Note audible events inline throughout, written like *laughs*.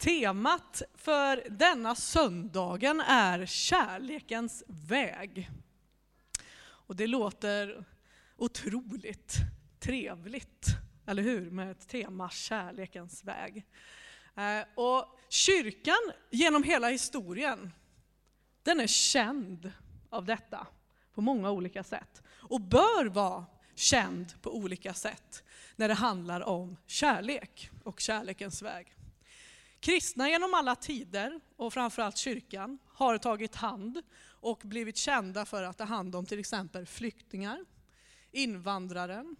Temat för denna söndagen är kärlekens väg. Och det låter otroligt trevligt, eller hur? Med ett tema, kärlekens väg. Eh, och kyrkan genom hela historien, den är känd av detta på många olika sätt. Och bör vara känd på olika sätt när det handlar om kärlek och kärlekens väg. Kristna genom alla tider, och framförallt kyrkan, har tagit hand och blivit kända för att ta hand om till exempel flyktingar, invandraren,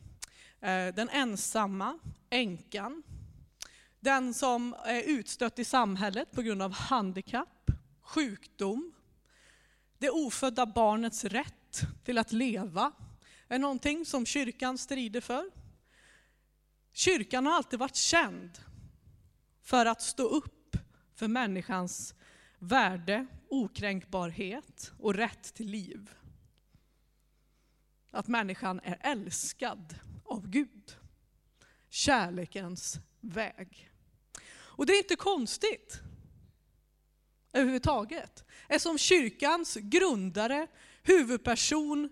eh, den ensamma, änkan, den som är utstött i samhället på grund av handikapp, sjukdom, det ofödda barnets rätt till att leva är någonting som kyrkan strider för. Kyrkan har alltid varit känd för att stå upp för människans värde, okränkbarhet och rätt till liv. Att människan är älskad av Gud. Kärlekens väg. Och det är inte konstigt överhuvudtaget. Eftersom kyrkans grundare, huvudperson,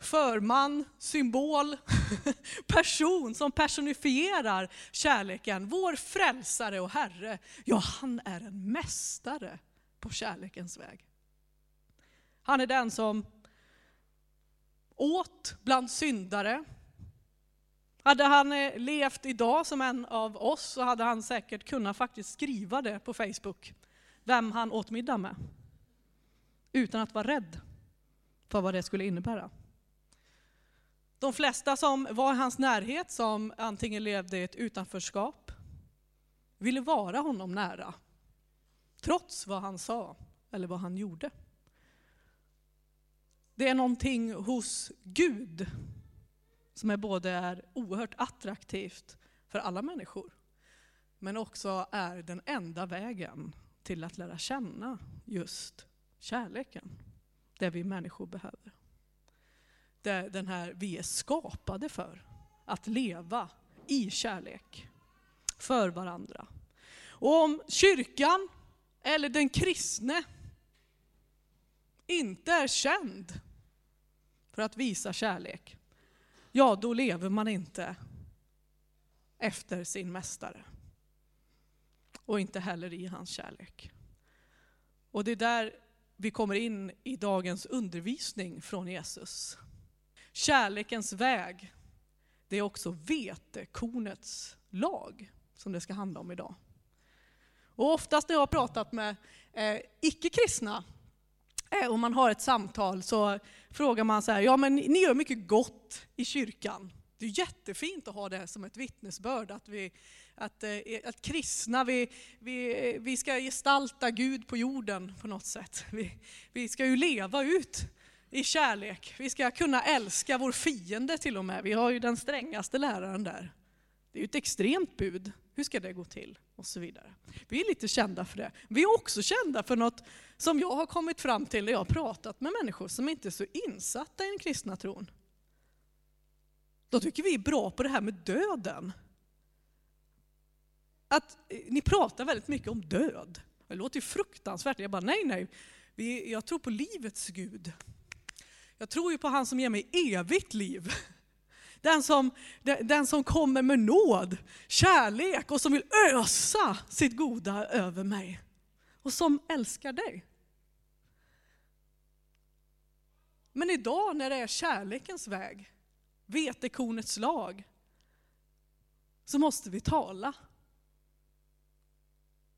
förman, symbol, *laughs* person som personifierar kärleken. Vår frälsare och Herre, ja han är en mästare på kärlekens väg. Han är den som åt bland syndare. Hade han eh, levt idag som en av oss så hade han säkert kunnat faktiskt skriva det på Facebook, vem han åt middag med. Utan att vara rädd för vad det skulle innebära. De flesta som var i hans närhet, som antingen levde i ett utanförskap, ville vara honom nära. Trots vad han sa eller vad han gjorde. Det är någonting hos Gud som är både är oerhört attraktivt för alla människor, men också är den enda vägen till att lära känna just kärleken, det vi människor behöver den här vi är skapade för. Att leva i kärlek för varandra. Och om kyrkan eller den kristne inte är känd för att visa kärlek, ja då lever man inte efter sin mästare. Och inte heller i hans kärlek. Och det är där vi kommer in i dagens undervisning från Jesus. Kärlekens väg, det är också vetekornets lag som det ska handla om idag. Och oftast när jag har pratat med eh, icke-kristna eh, och man har ett samtal så frågar man så här, ja men ni gör mycket gott i kyrkan. Det är jättefint att ha det som ett vittnesbörd, att, vi, att, eh, att kristna, vi, vi, vi ska gestalta Gud på jorden på något sätt. Vi, vi ska ju leva ut i kärlek. Vi ska kunna älska vår fiende till och med. Vi har ju den strängaste läraren där. Det är ju ett extremt bud. Hur ska det gå till? Och så vidare. Vi är lite kända för det. Vi är också kända för något som jag har kommit fram till när jag har pratat med människor som inte är så insatta i den kristna tron. Då tycker vi är bra på det här med döden. Att eh, ni pratar väldigt mycket om död. Det låter ju fruktansvärt. Jag bara, nej, nej. jag tror på livets Gud. Jag tror ju på han som ger mig evigt liv. Den som, den som kommer med nåd, kärlek och som vill ösa sitt goda över mig. Och som älskar dig. Men idag när det är kärlekens väg, vetekornets lag, så måste vi tala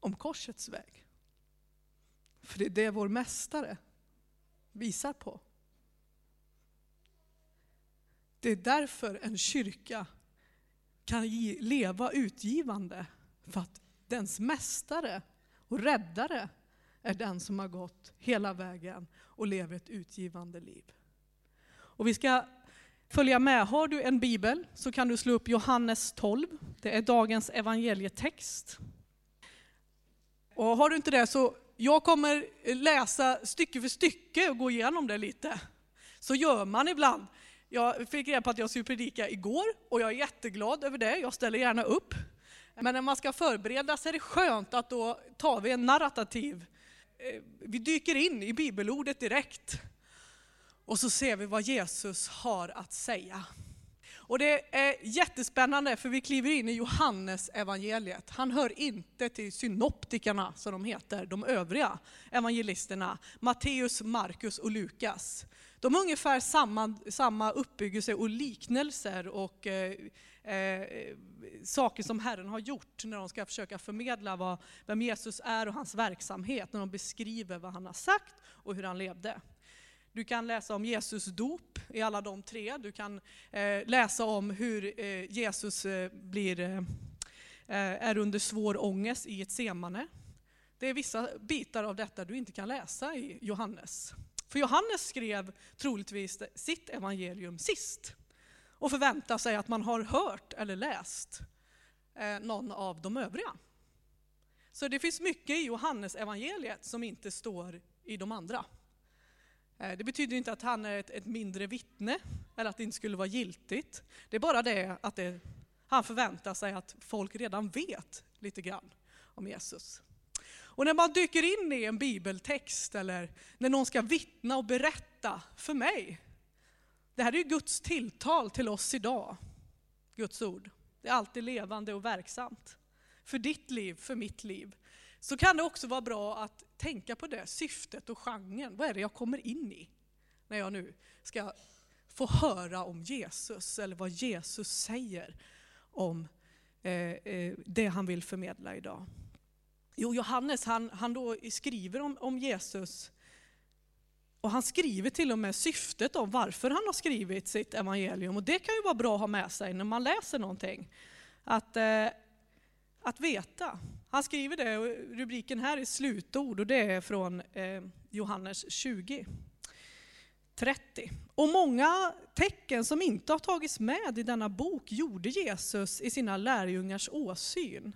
om korsets väg. För det är det vår mästare visar på. Det är därför en kyrka kan leva utgivande, för att dens mästare och räddare är den som har gått hela vägen och lever ett utgivande liv. Och vi ska följa med. Har du en bibel så kan du slå upp Johannes 12. Det är dagens evangelietext. Och har du inte det så jag kommer läsa stycke för stycke och gå igenom det lite. Så gör man ibland. Jag fick reda på att jag skulle predika igår och jag är jätteglad över det. Jag ställer gärna upp. Men när man ska förbereda sig är det skönt att då tar vi en narrativ. Eh, vi dyker in i bibelordet direkt. Och så ser vi vad Jesus har att säga. Och det är jättespännande för vi kliver in i Johannes evangeliet. Han hör inte till synoptikerna som de heter, de övriga evangelisterna. Matteus, Markus och Lukas. De har ungefär samma, samma uppbyggelse och liknelser och eh, eh, saker som Herren har gjort när de ska försöka förmedla vad, vem Jesus är och hans verksamhet, när de beskriver vad han har sagt och hur han levde. Du kan läsa om Jesus dop i alla de tre. Du kan eh, läsa om hur eh, Jesus eh, blir, eh, eh är under svår ångest i ett semane. Det är vissa bitar av detta du inte kan läsa i Johannes. För Johannes skrev troligtvis sitt evangelium sist och förväntar sig att man har hört eller läst eh, någon av de övriga. Så det finns mycket i Johannes evangeliet som inte står i de andra. Eh, det betyder inte att han är ett, ett, mindre vittne eller att det inte skulle vara giltigt. Det är bara det att det, han förväntar sig att folk redan vet lite grann om Jesus. Och när man dyker in i en bibeltext eller när någon ska vittna och berätta för mig. Det här är ju Guds tilltal till oss idag, Guds ord. Det är alltid levande och verksamt. För ditt liv, för mitt liv. Så kan det också vara bra att tänka på det, syftet och genren. Vad är det jag kommer in i? När jag nu ska få höra om Jesus, eller vad Jesus säger om eh, eh, det han vill förmedla idag. Jo, Johannes han, han då skriver om, om Jesus och han skriver till och med syftet om varför han har skrivit sitt evangelium. Och det kan ju vara bra att ha med sig när man läser någonting. Att, eh, att veta. Han skriver det, och rubriken här är slutord och det är från eh, Johannes 20. 30. Och många tecken som inte har tagits med i denna bok gjorde Jesus i sina lärjungars åsyn.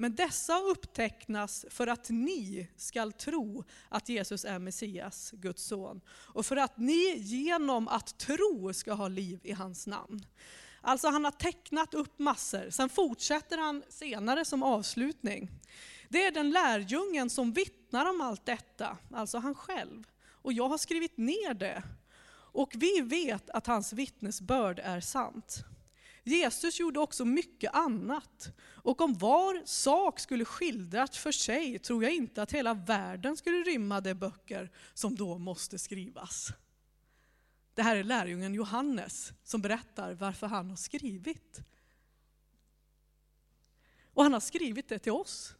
Men dessa upptecknas för att ni skall tro att Jesus är Messias, Guds son, och för att ni genom att tro ska ha liv i hans namn. Alltså han har tecknat upp massor, sen fortsätter han senare som avslutning. Det är den lärjungen som vittnar om allt detta, alltså han själv. Och jag har skrivit ner det. Och vi vet att hans vittnesbörd är sant. Jesus gjorde också mycket annat. Och om var sak skulle skildras för sig tror jag inte att hela världen skulle rymma de böcker som då måste skrivas. Det här är lärjungen Johannes som berättar varför han har skrivit. Och han har skrivit det till oss.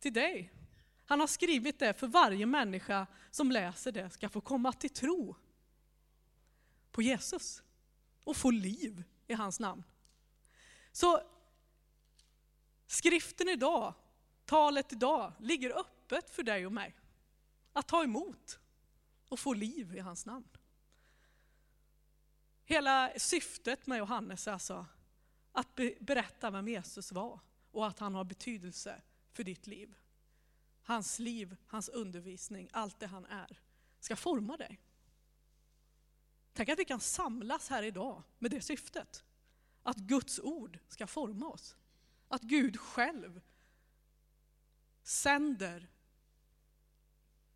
Till dig. Han har skrivit det för varje människa som läser det ska få komma till tro på Jesus och få liv i hans namn. Så skriften idag, talet idag, ligger öppet för dig och mig. Att ta emot och få liv i hans namn. Hela syftet med Johannes är alltså att berätta vem Jesus var och att han har betydelse för ditt liv. Hans liv, hans undervisning, allt det han är, ska forma dig. Tänk att vi kan samlas här idag med det syftet. Att Guds ord ska forma oss. Att Gud själv sänder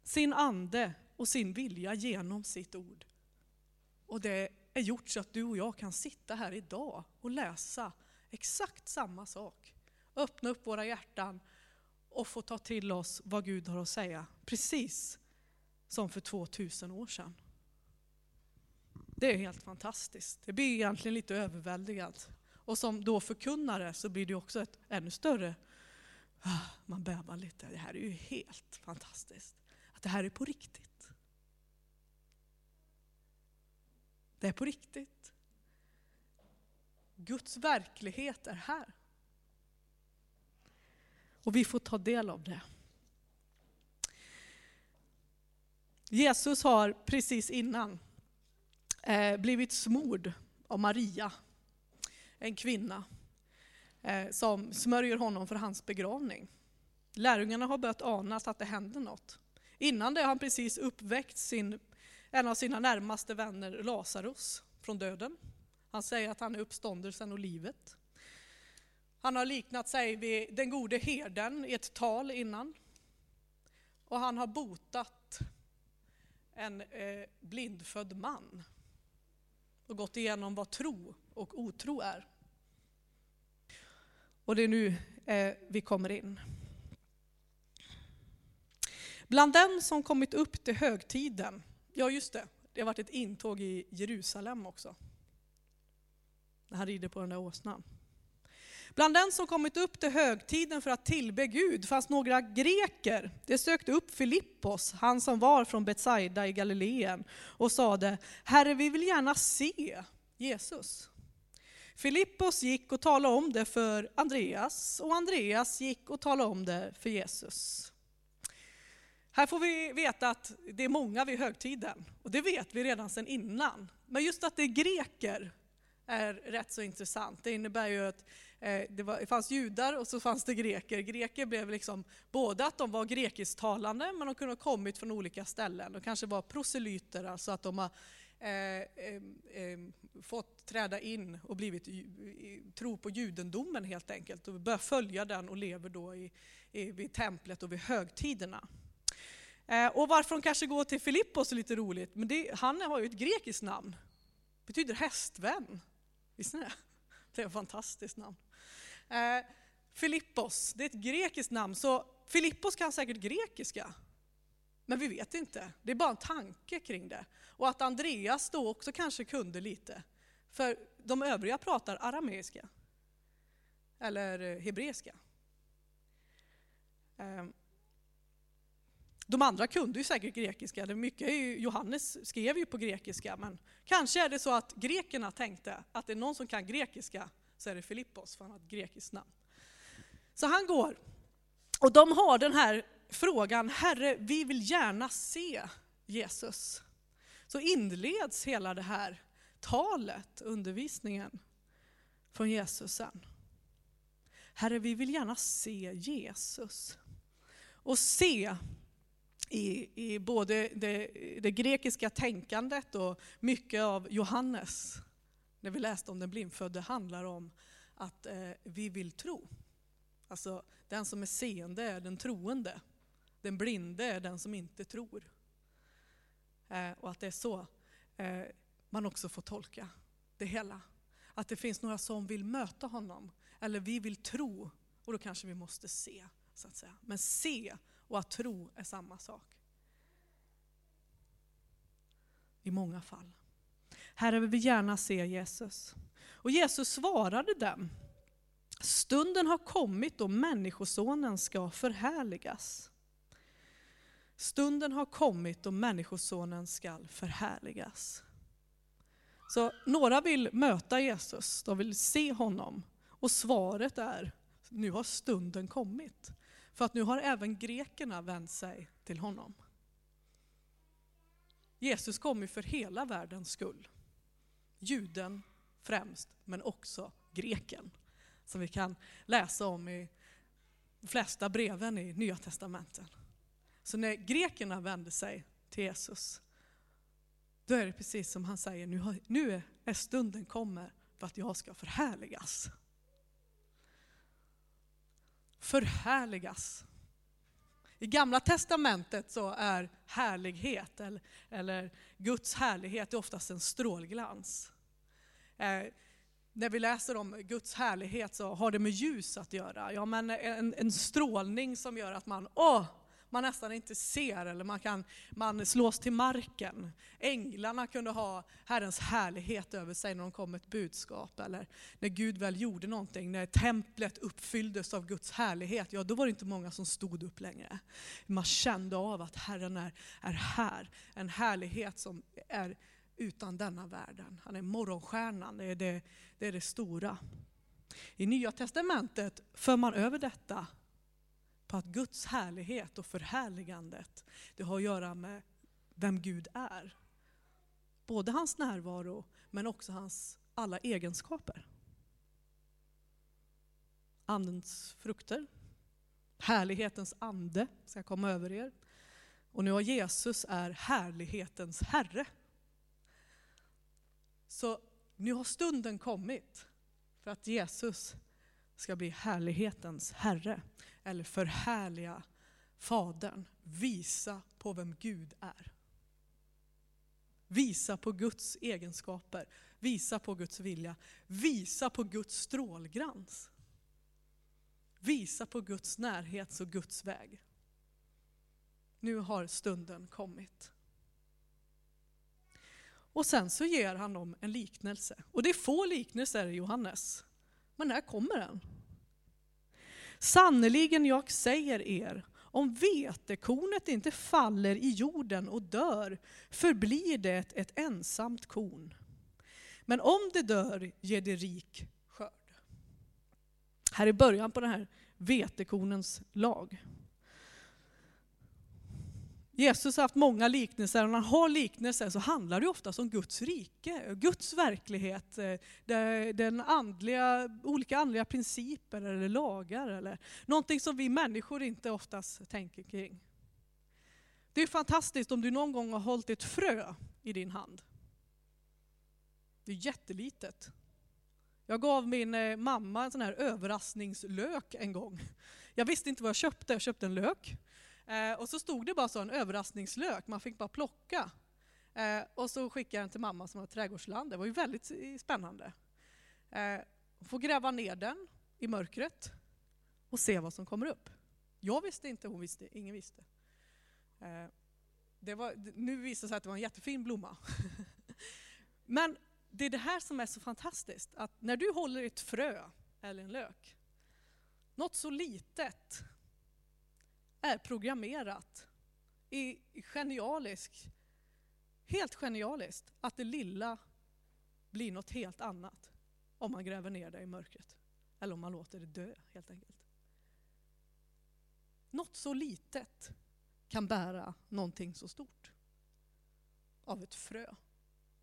sin ande och sin vilja genom sitt ord. Och det är gjort så att du och jag kan sitta här idag och läsa exakt samma sak. Öppna upp våra hjärtan och få ta till oss vad Gud har att säga. Precis som för 2000 år sedan. Det är helt fantastiskt. Det blir egentligen lite överväldigat. Och som då förkunnare så blir det också ett ännu större, ah, man bävar lite. Det här är ju helt fantastiskt. Att det här är på riktigt. Det är på riktigt. Guds verklighet är här. Och vi får ta del av det. Jesus har precis innan eh, blivit smord av Maria, en kvinna, eh, som smörjer honom för hans begravning. Lärjungarna har börjat ana att det händer något. Innan det har han precis uppväckt sin, en av sina närmaste vänner, Lazarus, från döden. Han säger att han är uppståndelsen och livet. Han har liknat sig vid den gode herden i ett tal innan. Och han har botat en eh, blindfödd man och gått igenom vad tro och otro är. Och det är nu eh, vi kommer in. Bland den som kommit upp till högtiden, ja just det, det har varit ett intåg i Jerusalem också. När han rider på den där åsnan. Bland den som kommit upp till högtiden för att tillbe Gud fanns några greker. De sökte upp Filippos, han som var från Betsaida i Galileen, och sade, Herre vi vill gärna se Jesus. Filippos gick och talade om det för Andreas, och Andreas gick och talade om det för Jesus. Här får vi veta att det är många vid högtiden, och det vet vi redan sedan innan. Men just att det är greker är rätt så intressant. Det innebär ju att Eh, det, var, det fanns judar och så fanns det greker. Greker blev liksom både att de var grekisktalande, men de kunde ha kommit från olika ställen. De kanske var proselyter, alltså att de har eh, eh, eh fått träda in och blivit tro på judendomen helt enkelt och börjat följa den och lever då i, i, vid templet och vid högtiderna. Eh, och varför de kanske går till Filippos är lite roligt, men det, han har ju ett grekiskt namn. betyder hästvän. Visste ni det? Det är ett fantastiskt namn. Eh, Filippos, det är ett grekiskt namn, så Filippos kan säkert grekiska. Men vi vet inte, det är bara en tanke kring det. Och att Andreas då också kanske kunde lite. För de övriga pratar arameiska. Eller eh, hebreiska. Ehm, de andra kunde ju säkert grekiska, mycket Johannes skrev ju på grekiska, men kanske är det så att grekerna tänkte att det är någon som kan grekiska så är det Filippos, för han har ett grekiskt namn. Så han går, och de har den här frågan, Herre, vi vill gärna se Jesus. Så inleds hela det här talet, undervisningen från Jesus sen. Herre, vi vill gärna se Jesus. Och se i, i både det, det, grekiska tänkandet och mycket av Johannes, när vi läste om den blindfödde, handlar om att eh, vi vill tro. Alltså den som är seende är den troende. Den blinde är den som inte tror. Eh, och att det är så eh, man också får tolka det hela. Att det finns några som vill möta honom, eller vi vill tro, och då kanske vi måste se. så att säga. Men se och att tro är samma sak. I många fall. Herre, vi vill gärna se Jesus. Och Jesus svarade dem. Stunden har kommit då Människosonen ska förhärligas. Stunden har kommit då Människosonen ska förhärligas. Så några vill möta Jesus, de vill se honom. Och svaret är, nu har stunden kommit. För att nu har även grekerna vänt sig till honom. Jesus kom ju för hela världens skull. Juden främst, men också greken. Som vi kan läsa om i de flesta breven i Nya Testamenten. Så när grekerna vände sig till Jesus, då är det precis som han säger, nu, har, nu är stunden kommer för att jag ska förhärligas förhärligas. I Gamla Testamentet så är härlighet, eller, eller Guds härlighet, är oftast en strålglans. Eh, när vi läser om Guds härlighet så har det med ljus att göra. Ja, men en, en strålning som gör att man, åh, man nästan inte ser eller man, kan, man slås till marken. Änglarna kunde ha Herrens härlighet över sig när de kom med ett budskap. Eller när Gud väl gjorde någonting, när templet uppfylldes av Guds härlighet, ja då var det inte många som stod upp längre. Man kände av att Herren är, är här. En härlighet som är utan denna världen. Han är morgonstjärnan, det är det, det är det stora. I Nya Testamentet för man över detta på att Guds härlighet och förhärligandet, det har att göra med vem Gud är. Både hans närvaro, men också hans alla egenskaper. Andens frukter, härlighetens ande ska komma över er. Och nu har Jesus är härlighetens Herre. Så nu har stunden kommit för att Jesus ska bli härlighetens Herre. Eller förhärliga Fadern. Visa på vem Gud är. Visa på Guds egenskaper. Visa på Guds vilja. Visa på Guds strålglans. Visa på Guds närhet och Guds väg. Nu har stunden kommit. Och sen så ger han dem en liknelse. Och det är få liknelser i Johannes. Men här kommer den. Sannerligen jag säger er, om vetekornet inte faller i jorden och dör, förblir det ett ensamt korn. Men om det dör ger det rik skörd. Här är början på den här vetekornens lag. Jesus har haft många liknelser och när han har liknelser så handlar det ofta om Guds rike, Guds verklighet, eh, den andliga, olika andliga principer eller lagar eller någonting som vi människor inte oftast tänker kring. Det är fantastiskt om du någon gång har hållit ett frö i din hand. Det är jättelitet. Jag gav min eh, mamma en sån här överraskningslök en gång. Jag visste inte vad jag köpte, jag köpte en lök. Eh, och så stod det bara så en överraskningslök, man fick bara plocka. Eh, och så skickade jag den till mamma som har trädgårdsland. Det var ju väldigt eh, spännande. Eh, får gräva ner den i mörkret och se vad som kommer upp. Jag visste inte, hon visste, ingen visste. Eh, det var, nu visade det sig att det var en jättefin blomma. *laughs* Men det är det här som är så fantastiskt, att när du håller ett frö eller en lök, något så litet är programmerat, är genialisk, helt genialiskt, att det lilla blir något helt annat om man gräver ner det i mörkret. Eller om man låter det dö helt enkelt. Något så litet kan bära någonting så stort. Av ett frö.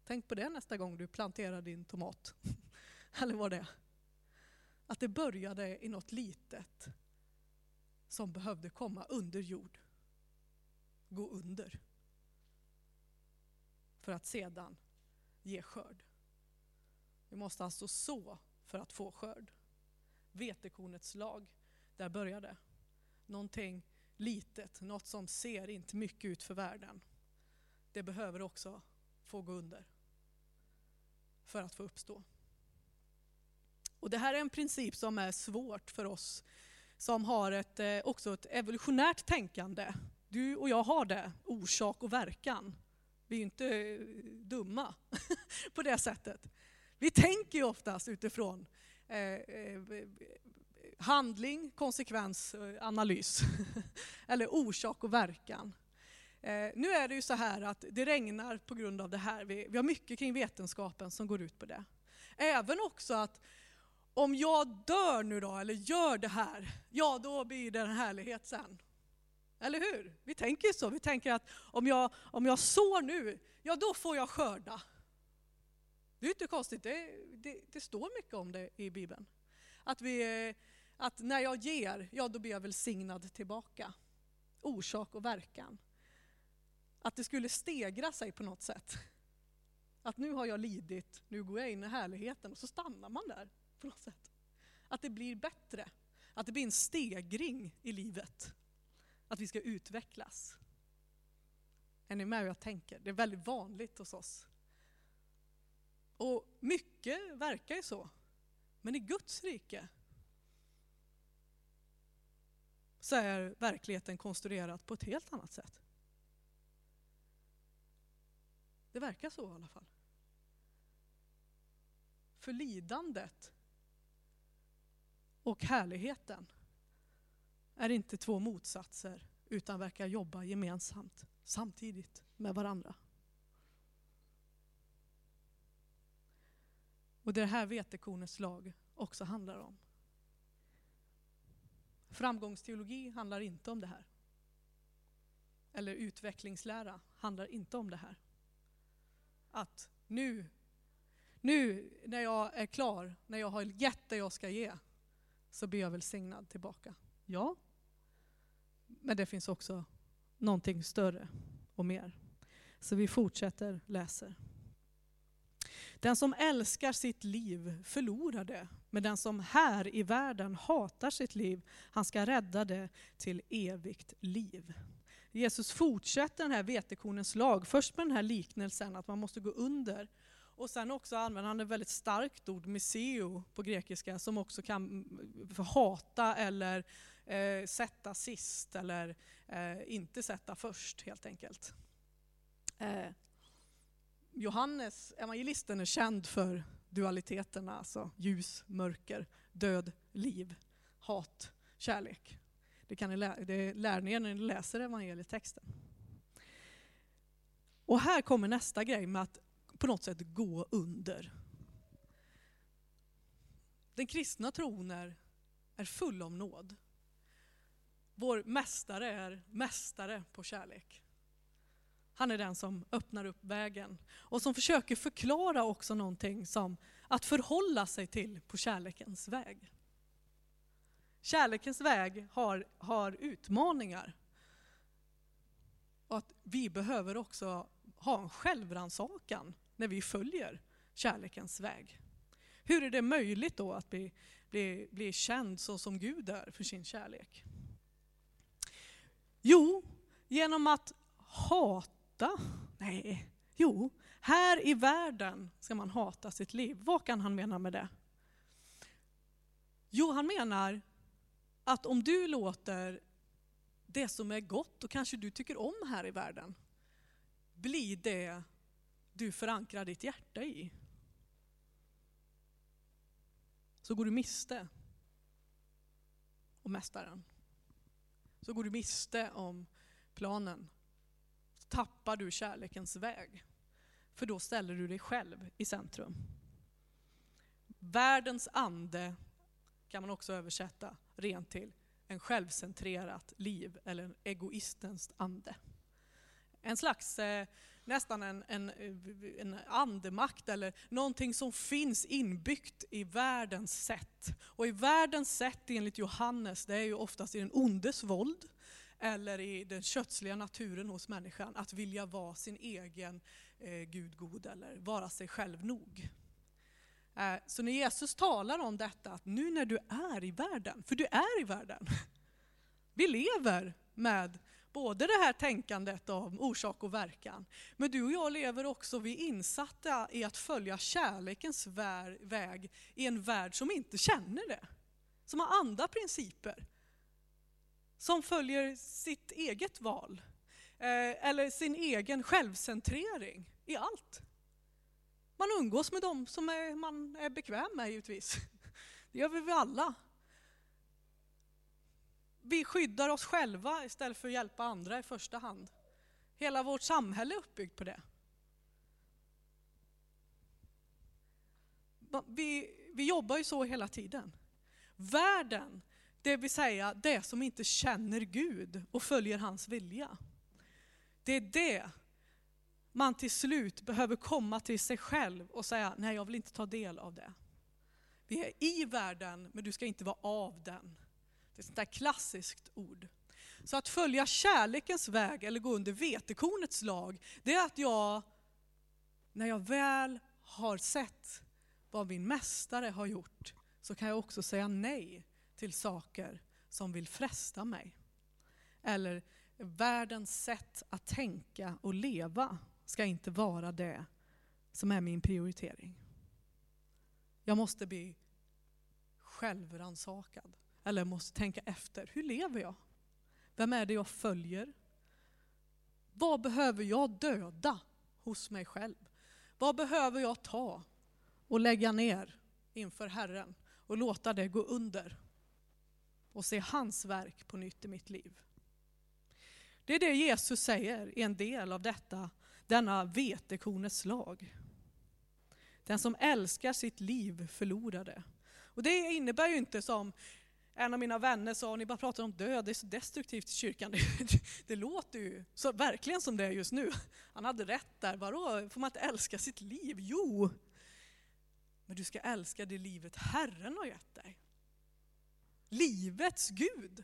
Tänk på det nästa gång du planterar din tomat. *laughs* Eller vad det är. Att det började i något litet som behövde komma under jord. Gå under. För att sedan ge skörd. Vi måste alltså så för att få skörd. Vetekornets lag, där började Någonting litet, något som ser inte mycket ut för världen. Det behöver också få gå under för att få uppstå. Och Det här är en princip som är svårt för oss som har ett, eh, också ett evolutionärt tänkande. Du och jag har det, orsak och verkan. Vi är inte eh, dumma *laughs* på det sättet. Vi tänker ju oftast utifrån eh, handling, konsekvens, analys. *laughs* Eller orsak och verkan. nu är det ju så här att det regnar på grund av det här. vi har mycket kring vetenskapen som går ut på det. Även också att om jag dör nu då, eller gör det här, ja då blir det en härlighet sen. Eller hur? Vi tänker ju så. Vi tänker att om jag, om jag sår nu, ja då får jag skörda. Det är inte konstigt, det, det, det står mycket om det i Bibeln. Att, vi, att när jag ger, ja då blir jag välsignad tillbaka. Orsak och verkan. Att det skulle stegra sig på något sätt. Att nu har jag lidit, nu går jag in i härligheten och så stannar man där på något sätt. Att det blir bättre. Att det blir en stegring i livet. Att vi ska utvecklas. Är ni med hur jag tänker? Det är väldigt vanligt hos oss. Och mycket verkar ju så. Men i Guds rike så är verkligheten konstruerad på ett helt annat sätt. Det verkar så i alla fall. För lidandet och härligheten är inte två motsatser utan verkar jobba gemensamt, samtidigt med varandra. Och det är det här vetekornets lag också handlar om. Framgångsteologi handlar inte om det här. Eller utvecklingslära handlar inte om det här. Att nu, nu när jag är klar, när jag har gett det jag ska ge, så blir jag välsignad tillbaka. Ja, men det finns också någonting större och mer. Så vi fortsätter läser. Den som älskar sitt liv förlorar det, men den som här i världen hatar sitt liv, han ska rädda det till evigt liv. Jesus fortsätter den här vetekornens lag, först med den här liknelsen att man måste gå under. Och sen också använder han ett väldigt starkt ord, miseo på grekiska, som också kan hata eller eh, sätta sist eller eh, inte sätta först helt enkelt. Eh, Johannes, evangelisten, är känd för dualiteterna, alltså ljus, mörker, död, liv, hat, kärlek. Det, kan ni lä det lär ni er när ni läser evangelietexten. Och här kommer nästa grej med att på något sätt gå under. Den kristna tron är, är full av nåd. Vår mästare är mästare på kärlek. Han är den som öppnar upp vägen och som försöker förklara också någonting som att förhålla sig till på kärlekens väg. Kärlekens väg har, har utmaningar. Och att vi behöver också ha en självrannsakan när vi följer kärlekens väg. Hur är det möjligt då att bli, bli, bli känd så som Gud är för sin kärlek? Jo, genom att hata, nej, jo, här i världen ska man hata sitt liv. Vad kan han mena med det? Jo, han menar att om du låter det som är gott och kanske du tycker om här i världen, bli det du förankrar ditt hjärta i. Så går du miste om Mästaren. Så går du miste om planen. Så tappar du kärlekens väg. För då ställer du dig själv i centrum. Världens ande kan man också översätta rent till en självcentrerat liv eller en egoistens ande. En slags, eh, nästan en, en, en andemakt eller någonting som finns inbyggt i världens sätt. Och i världens sätt enligt Johannes, det är ju oftast i den ondes våld eller i den kötsliga naturen hos människan, att vilja vara sin egen eh, Gud god eller vara sig själv nog. Eh, så när Jesus talar om detta, att nu när du är i världen, för du är i världen. *laughs* Vi lever med både det här tänkandet om orsak och verkan, men du och jag lever också, vi är insatta i att följa kärlekens väg i en värld som inte känner det. Som har andra principer. Som följer sitt eget val. Eh, eller sin egen självcentrering i allt. Man umgås med dem som är, man är bekväm med givetvis. *laughs* Det gör vi väl alla. Vi skyddar oss själva istället för att hjälpa andra i första hand. Hela vårt samhälle är uppbyggt på det. Vi, vi jobbar ju så hela tiden. Världen, det vill säga det som inte känner Gud och följer hans vilja. Det är det man till slut behöver komma till sig själv och säga, nej jag vill inte ta del av det. Vi är i världen, men du ska inte vara av den. Det är ett sånt där klassiskt ord. Så att följa kärlekens väg eller gå under vetekornets lag, det är att jag, när jag väl har sett vad min mästare har gjort, så kan jag också säga nej till saker som vill fresta mig. Eller världens sätt att tänka och leva ska inte vara det som är min prioritering. Jag måste bli självransakad. Eller måste tänka efter, hur lever jag? Vem är det jag följer? Vad behöver jag döda hos mig själv? Vad behöver jag ta och lägga ner inför Herren och låta det gå under? Och se hans verk på nytt i mitt liv. Det är det Jesus säger i en del av detta denna vetekornets lag. Den som älskar sitt liv förlorar det. Och det innebär ju inte som en av mina vänner sa, ni bara pratar om död, det är så destruktivt i kyrkan. Det, *laughs* det låter ju så, verkligen som det är just nu. Han hade rätt där, vadå, får man inte älska sitt liv? Jo! Men du ska älska det livet Herren har gett dig. Livets Gud.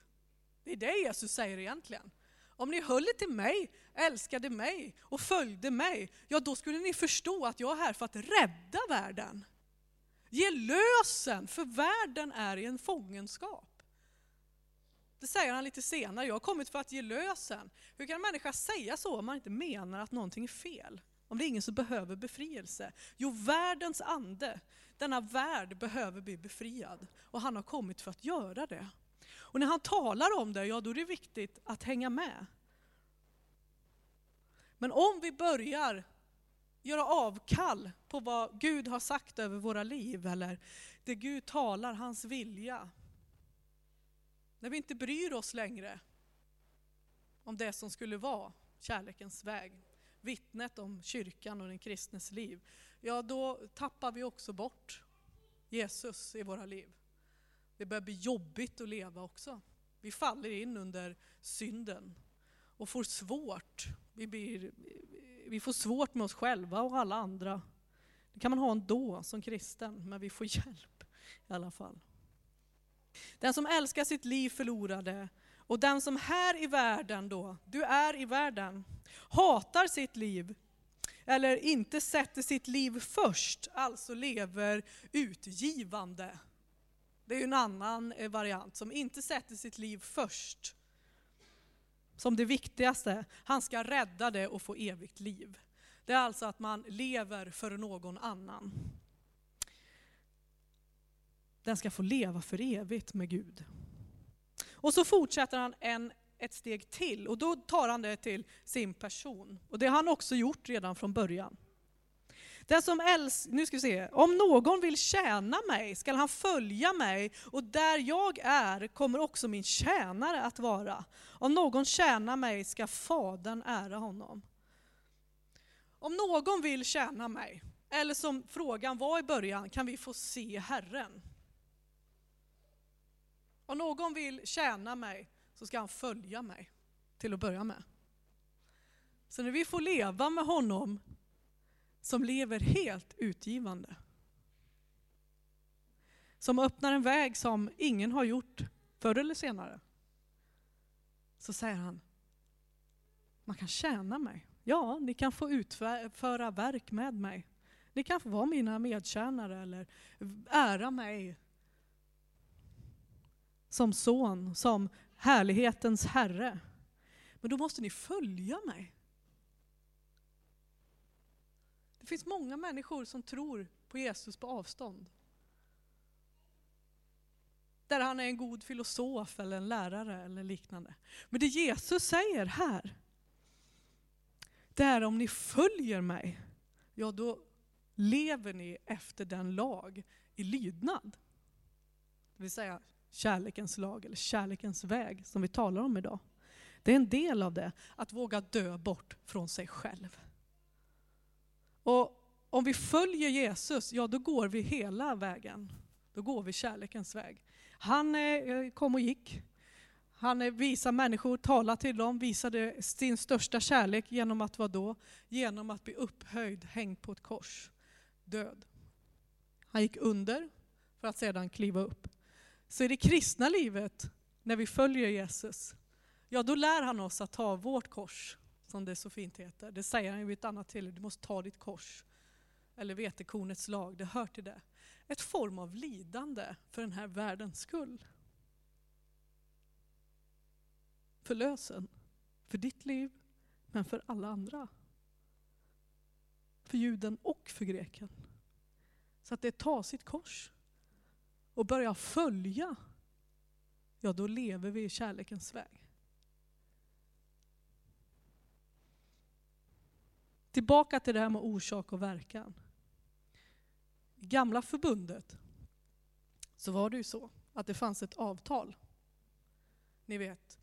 Det är det Jesus säger egentligen. Om ni höll er till mig, älskade mig och följde mig, ja då skulle ni förstå att jag är här för att rädda världen. Ge lösen, för världen är i en fångenskap. Det säger han lite senare, jag har kommit för att ge lösen. Hur kan en människa säga så om man inte menar att någonting är fel? Om det är ingen som behöver befrielse? Jo, världens ande, denna värld behöver bli befriad. Och han har kommit för att göra det. Och när han talar om det, ja då är det viktigt att hänga med. Men om vi börjar göra avkall på vad Gud har sagt över våra liv, eller det Gud talar, hans vilja. När vi inte bryr oss längre om det som skulle vara kärlekens väg, vittnet om kyrkan och den kristnes liv, ja då tappar vi också bort Jesus i våra liv. Det börjar bli jobbigt att leva också. Vi faller in under synden och får svårt. Vi, blir, vi får svårt med oss själva och alla andra. Det kan man ha ändå som kristen, men vi får *laughs* hjälp i alla fall. Den som älskar sitt liv förlorade och den som här i världen då, du är i världen, hatar sitt liv eller inte sätter sitt liv först, alltså lever utgivande. Det är ju en annan eh, variant som inte sätter sitt liv först. Som det viktigaste. Han ska rädda det och få evigt liv. Det är alltså att man lever för någon annan. Den ska få leva för evigt med Gud. Och så fortsätter han en, ett steg till och då tar han det till sin person. Och det har han också gjort redan från början. Den som älskar, nu ska vi se, om någon vill tjäna mig skall han följa mig och där jag är kommer också min tjänare att vara. Om någon tjänar mig ska Fadern ära honom. Om någon vill tjäna mig, eller som frågan var i början, kan vi få se Herren? Om någon vill tjäna mig så ska han följa mig till att börja med. Så när vi får leva med honom som lever helt utgivande. Som öppnar en väg som ingen har gjort förr eller senare. Så säger han, man kan tjäna mig. Ja, ni kan få utföra verk med mig. Ni kan få vara mina medtjänare eller ära mig som son, som härlighetens herre. Men då måste ni följa mig. Det finns många människor som tror på Jesus på avstånd. Där han är en god filosof eller en lärare eller liknande. Men det Jesus säger här, det är om ni följer mig, ja då lever ni efter den lag i lydnad. Det vill säga kärlekens lag eller kärlekens väg som vi talar om idag. Det är en del av det, att våga dö bort från sig själv. Och om vi följer Jesus, ja då går vi hela vägen. Då går vi kärlekens väg. Han eh, eh, kom och gick. Han eh, visade människor, talade till dem, visade sin största kärlek genom att vadå? då? Genom att bli upphöjd, hängd på ett kors, död. Han gick under för att sedan kliva upp. Så i det kristna livet, när vi följer Jesus, ja då lär han oss att ta vårt kors som det så fint heter. Det säger han vid ett annat tillfälle, du måste ta ditt kors. Eller vetekornets lag, det hör till det. Ett form av lidande för den här världens skull. För lösen, för ditt liv, men för alla andra. För juden och för greken. Så att det tar sitt kors och börjar följa, ja då lever vi i kärlekens väg. Tillbaka till det här med orsak och verkan. I gamla förbundet så var det ju så att det fanns ett avtal. Ni vet,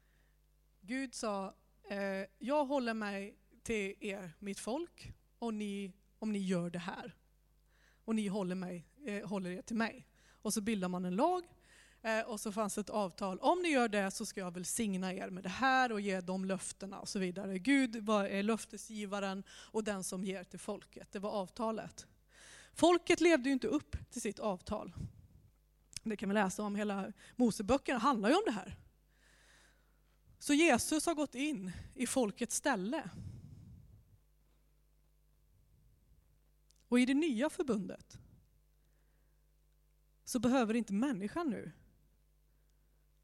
Gud sa, eh, jag håller mig till er, mitt folk, och ni, om ni gör det här. Och ni håller, mig, eh, håller er till mig. Och så bildar man en lag Eh, och så fanns ett avtal, om ni gör det så ska jag välsigna er med det här och ge de löftena och så vidare. Gud var löftesgivaren och den som ger till folket. Det var avtalet. Folket levde ju inte upp till sitt avtal. Det kan vi läsa om, hela Moseböckerna handlar ju om det här. Så Jesus har gått in i folkets ställe. Och i det nya förbundet så behöver inte människan nu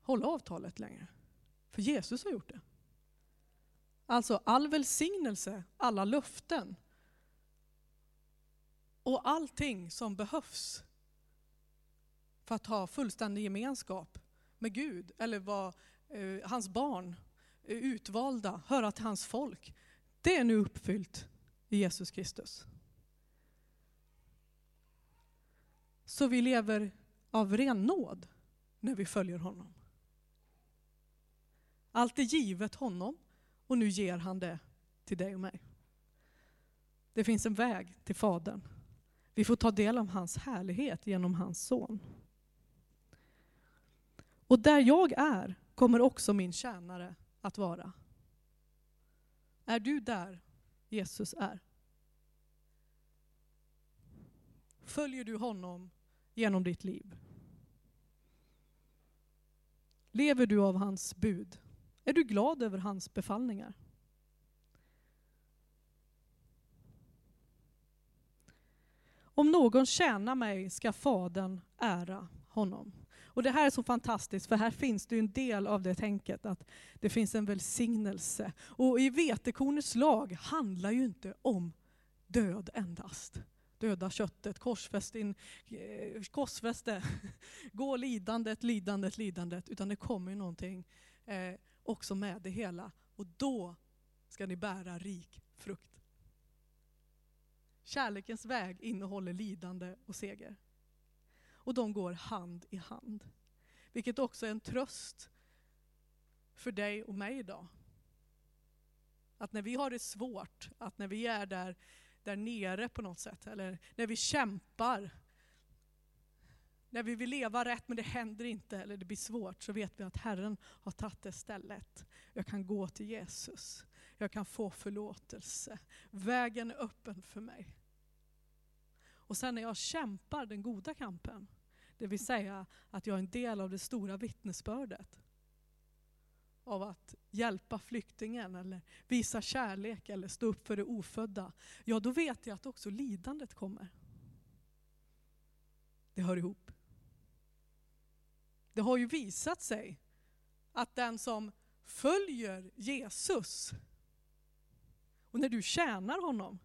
hålla avtalet längre. För Jesus har gjort det. Alltså all välsignelse, alla löften och allting som behövs för att ha fullständig gemenskap med Gud eller vara eh, hans barn, eh, utvalda, höra till hans folk. Det är nu uppfyllt i Jesus Kristus. Så vi lever av ren nåd när vi följer honom. Allt är givet honom och nu ger han det till dig och mig. Det finns en väg till Fadern. Vi får ta del av hans härlighet genom hans son. Och där jag är kommer också min tjänare att vara. Är du där Jesus är? Följer du honom genom ditt liv? Lever du av hans bud? Är du glad över hans befallningar? Om någon tjänar mig ska Fadern ära honom. Och det här är så fantastiskt för här finns det en del av det tänket att det finns en välsignelse. Och i vetekornets lag handlar ju inte om död endast. Döda köttet, korsfäst in, eh, korsfäste, *laughs* gå lidandet, lidandet, lidandet. Utan det kommer någonting eh, också med det hela. Och då ska ni bära rik frukt. Kärlekens väg innehåller lidande och seger. Och de går hand i hand. Vilket också är en tröst för dig och mig idag. Att när vi har det svårt, att när vi är där, där nere på något sätt, eller när vi kämpar, när vi vill leva rätt men det händer inte eller det blir svårt så vet vi att Herren har tagit det stället. Jag kan gå till Jesus. Jag kan få förlåtelse. Vägen är öppen för mig. Och sen när jag kämpar den goda kampen, det vill säga att jag är en del av det stora vittnesbördet av att hjälpa flyktingen eller visa kärlek eller stå upp för det ofödda, ja då vet jag att också lidandet kommer. Det hör ihop. Det har ju visat sig att den som följer Jesus och när du tjänar honom,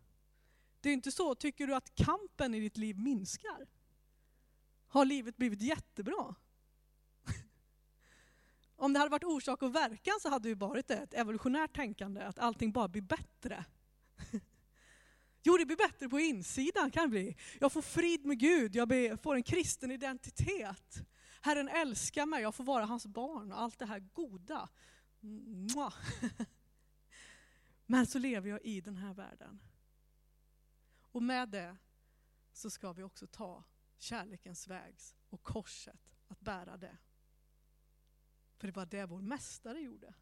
det är inte så, tycker du att kampen i ditt liv minskar? Har livet blivit jättebra? *laughs* Om det hade varit orsak och verkan så hade det varit ett evolutionärt tänkande, att allting bara blir bättre. *laughs* Jo, det blir bättre på insidan kan det bli. Jag får frid med Gud, jag får en kristen identitet. Herren älskar mig, jag får vara hans barn och allt det här goda. Men så lever jag i den här världen. Och med det så ska vi också ta kärlekens väg och korset, att bära det. För det var det vår mästare gjorde.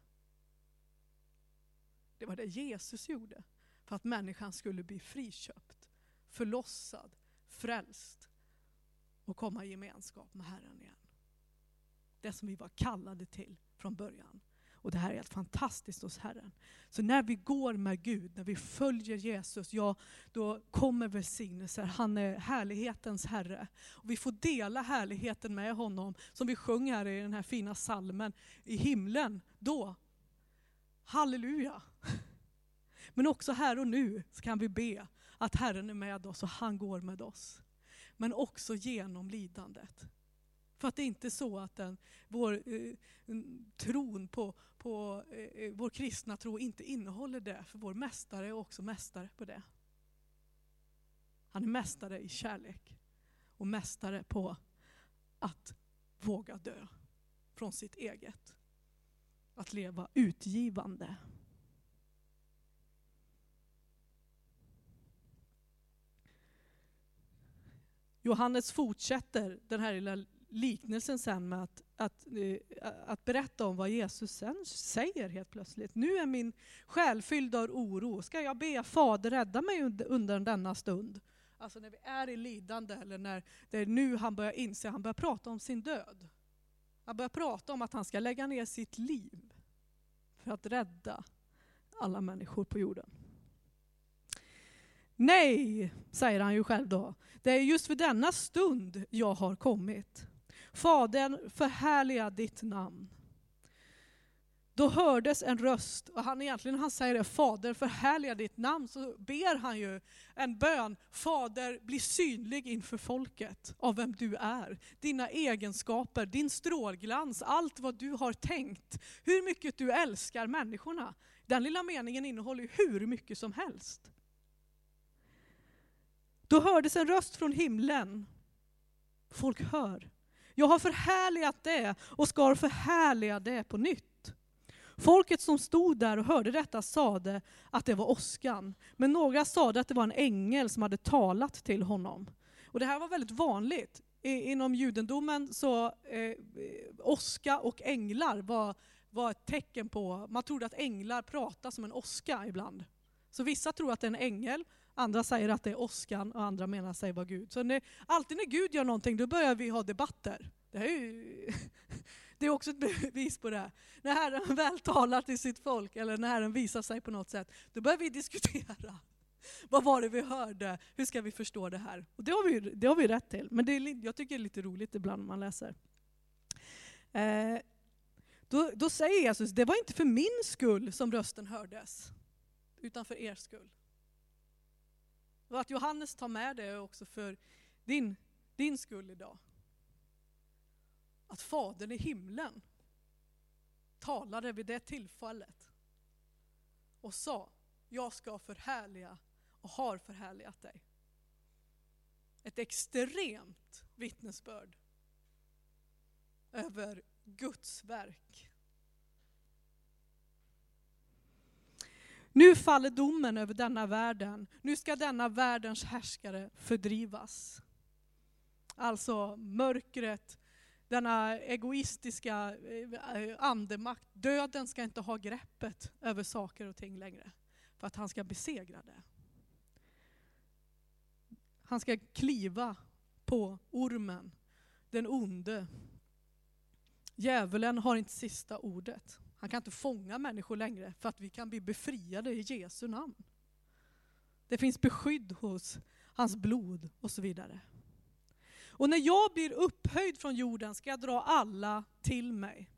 Det var det Jesus gjorde för att människan skulle bli friköpt, förlossad, frälst och komma i gemenskap med Herren igen. Det som vi var kallade till från början. Och det här är helt fantastiskt hos Herren. Så när vi går med Gud, när vi följer Jesus, ja då kommer välsignelser. Han är härlighetens Herre. Och vi får dela härligheten med honom, som vi sjöng här i den här fina salmen i himlen. Då, halleluja! Men också här och nu kan vi be att Herren är med oss och han går med oss. Men också genom lidandet. För att det är inte så att den, vår eh, tron på, på eh, eh, vår kristna tro inte innehåller det, för vår mästare är också mästare på det. Han är mästare i kärlek och mästare på att våga dö från sitt eget. Att leva utgivande. Johannes fortsätter den här lilla liknelsen sen med att, att, eh, att berätta om vad Jesus sen säger helt plötsligt. Nu är min själ fylld av oro. Ska jag be Fader rädda mig under denna stund? Alltså när vi är i lidande eller när det är nu han börjar inse, han börjar prata om sin död. Han börjar prata om att han ska lägga ner sitt liv för att rädda alla människor på jorden. Nej, säger han ju själv då. Det är just för denna stund jag har kommit. Fadern, förhärliga ditt namn. Då hördes en röst, och han egentligen han säger det, Fader förhärliga ditt namn, så ber han ju en bön, Fader bli synlig inför folket av vem du är. Dina egenskaper, din strålglans, allt vad du har tänkt. Hur mycket du älskar människorna. Den lilla meningen innehåller hur mycket som helst. Då hördes en röst från himlen. Folk hör. Jag har förhärligat det och ska förhärliga det på nytt. Folket som stod där och hörde detta sade att det var åskan. Men några sade att det var en ängel som hade talat till honom. Och det här var väldigt vanligt. Inom judendomen så eh, åska och änglar var, var ett tecken på, man trodde att änglar pratade som en åska ibland. Så vissa tror att det är en ängel, andra säger att det är åskan och andra menar sig vara Gud. Så när, alltid när Gud gör någonting då börjar vi ha debatter. Det är, ju, *laughs* det är också ett bevis på det. När Herren *laughs* väl talar till sitt folk eller när Herren visar sig på något sätt, då börjar vi diskutera. *laughs* Vad var det vi hörde? Hur ska vi förstå det här? Och det har vi, det har vi rätt till, men det är, jag tycker det är lite roligt ibland när man läser. Eh, då, då säger Jesus, det var inte för min skull som rösten hördes, utan för er skull. Och att Johannes tar med det också för din, din skull idag. Att Fadern i himlen talade vid det tillfället och sa, jag ska förhärliga och har förhärligat dig. Ett extremt vittnesbörd över Guds verk Nu faller domen över denna världen. Nu ska denna världens härskare fördrivas. Alltså mörkret, denna egoistiska eh, andemakt. Döden ska inte ha greppet över saker och ting längre. För att han ska besegra det. Han ska kliva på ormen, den onde. Djävulen har inte sista ordet. Han kan inte fånga människor längre för att vi kan bli befriade i Jesu namn. Det finns beskydd hos hans blod och så vidare. Och när jag blir upphöjd från jorden ska jag dra alla till mig.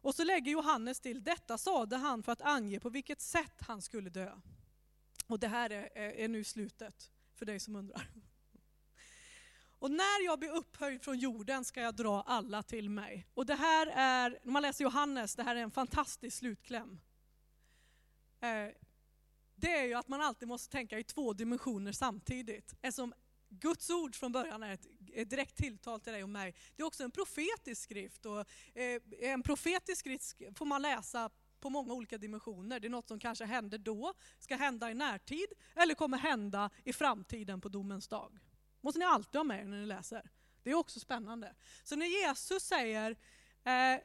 Och så lägger Johannes till, detta sade han för att ange på vilket sätt han skulle dö. Och det här är, är nu slutet, för dig som undrar. Och när jag blir upphöjd från jorden ska jag dra alla till mig. Och det här är, när man läser Johannes, det här är en fantastisk slutkläm. Eh, det är ju att man alltid måste tänka i två dimensioner samtidigt. Eftersom Guds ord från början är ett, ett direkt tilltal till dig och mig. Det är också en profetisk skrift. Och eh, en profetisk skrift får man läsa på många olika dimensioner. Det är något som kanske händer då, ska hända i närtid, eller kommer hända i framtiden på domens dag måste ni alltid ha med er när ni läser. Det är också spännande. Så när Jesus säger, eh,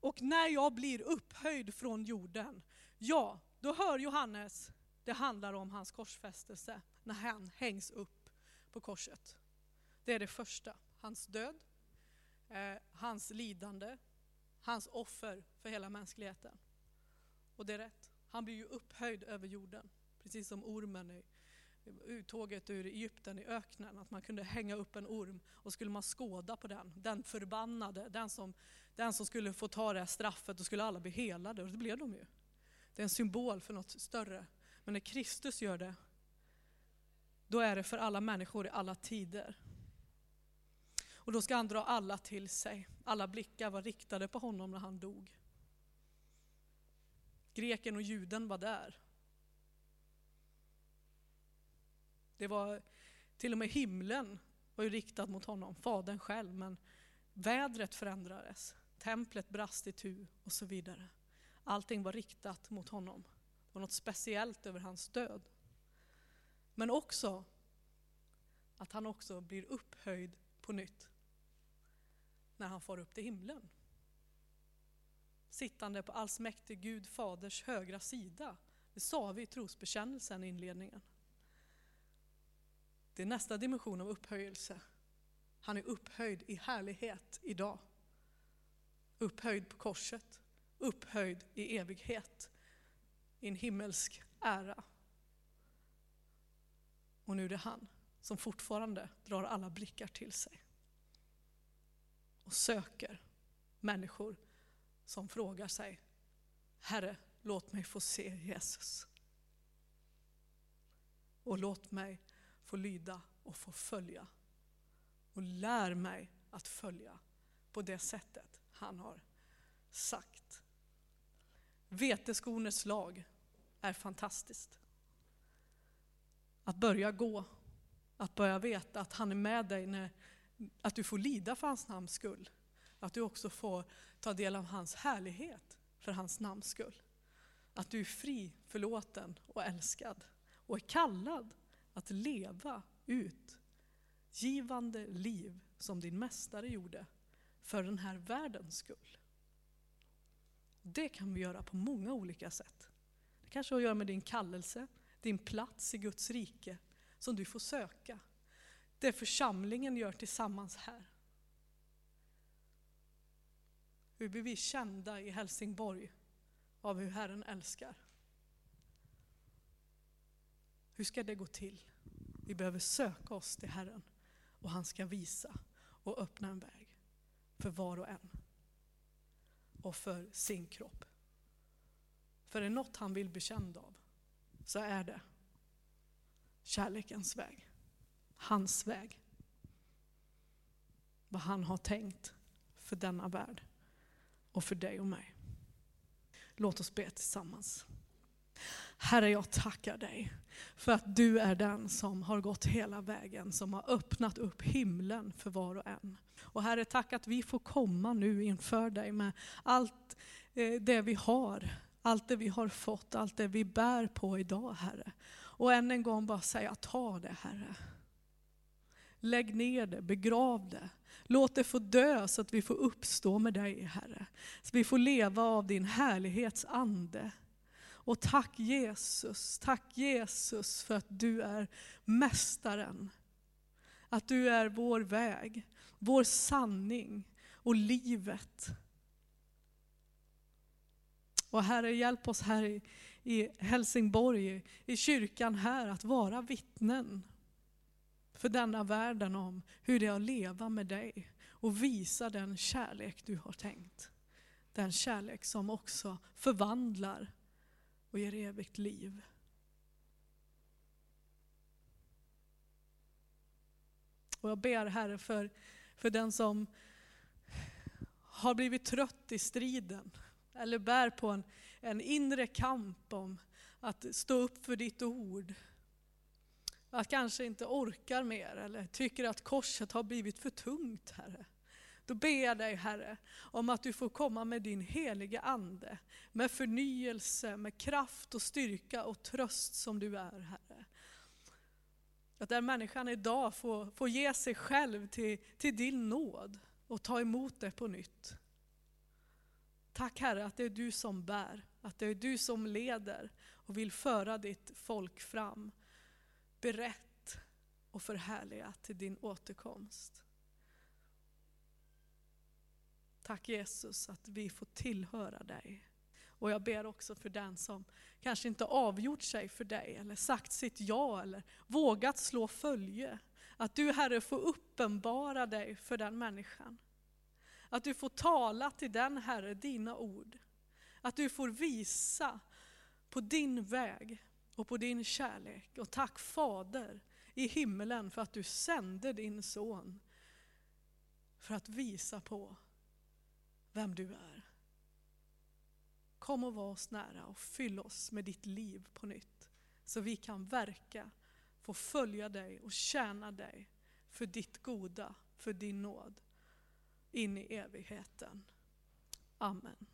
och när jag blir upphöjd från jorden, ja, då hör Johannes, det handlar om hans korsfästelse, när han hängs upp på korset. Det är det första, hans död, eh, hans lidande, hans offer för hela mänskligheten. Och det är rätt, han blir ju upphöjd över jorden, precis som ormen i uttåget ur Egypten i öknen, att man kunde hänga upp en orm och skulle man skåda på den, den förbannade, den som, den som skulle få ta det här straffet, då skulle alla bli helade och det blev de ju. Det är en symbol för något större. Men när Kristus gör det, då är det för alla människor i alla tider. Och då ska han dra alla till sig. Alla blickar var riktade på honom när han dog. Greken och juden var där. Det var till och med himlen var ju riktad mot honom, Fadern själv, men vädret förändrades, templet brast i tu och så vidare. Allting var riktat mot honom. Det var något speciellt över hans död. Men också att han också blir upphöjd på nytt när han far upp till himlen. Sittande på allsmäktig Gud faders högra sida. Det sa vi i trosbekännelsen i inledningen. Det är nästa dimension av upphöjelse. Han är upphöjd i härlighet idag. Upphöjd på korset. upphöjd i evighet i en himmelsk ära. Och nu är det han som fortfarande drar alla blickar till sig och söker människor som frågar sig, Herre, låt mig få se Jesus. Och låt mig få lyda och få följa. Och lär mig att följa på det sättet han har sagt. Veteskornets lag är fantastiskt. Att börja gå, att börja veta att han är med dig, när, att du får lida för hans namns skull. Att du också får ta del av hans härlighet för hans namns skull. Att du är fri, förlåten och älskad och är kallad att leva ut givande liv som din mästare gjorde för den här världens skull. Det kan vi göra på många olika sätt. Det kanske har att göra med din kallelse, din plats i Guds rike som du får söka. Det församlingen gör tillsammans här. Hur blir vi kända i Helsingborg av hur Herren älskar? Hur ska det gå till? Vi behöver söka oss till Herren och han ska visa och öppna en väg för var och en och för sin kropp. För är det något han vill bli känd av så är det kärlekens väg. Hans väg. Vad han har tänkt för denna värld och för dig och mig. Låt oss be tillsammans. Herre, jag tackar dig för att du är den som har gått hela vägen, som har öppnat upp himlen för var och en. Och Herre, tack att vi får komma nu inför dig med allt eh, det vi har, allt det vi har fått, allt det vi bär på idag, Herre. Och än en gång bara säga, ta det Herre. Lägg ner det, begrav det. Låt det få dö så att vi får uppstå med dig, Herre. Så vi får leva av din härlighets ande. Och tack Jesus, tack Jesus för att du är mästaren. Att du är vår väg, vår sanning och livet. Och Herre, hjälp oss här i Helsingborg, i kyrkan här, att vara vittnen för denna världen om hur det är att leva med dig och visa den kärlek du har tänkt. Den kärlek som också förvandlar och ger evigt liv. Och jag ber Herre för, för den som har blivit trött i striden eller bär på en, en inre kamp om att stå upp för ditt ord. Att kanske inte orkar mer eller tycker att korset har blivit för tungt, Herre. Då ber jag dig Herre om att du får komma med din heliga Ande, med förnyelse, med kraft och styrka och tröst som du är Herre. Att den människan idag får, får ge sig själv till, till din nåd och ta emot det på nytt. Tack Herre att det är du som bär, att det är du som leder och vill föra ditt folk fram. Berätt och förhärliga till din återkomst. Tack Jesus att vi får tillhöra dig. Och jag ber också för den som kanske inte avgjort sig för dig, eller sagt sitt ja, eller vågat slå följe. Att du Herre får uppenbara dig för den människan. Att du får tala till den Herre dina ord. Att du får visa på din väg och på din kärlek. Och tack Fader i himmelen för att du sände din son för att visa på vem du är. Kom och var oss nära och fyll oss med ditt liv på nytt. Så vi kan verka, få följa dig och tjäna dig för ditt goda, för din nåd in i evigheten. Amen.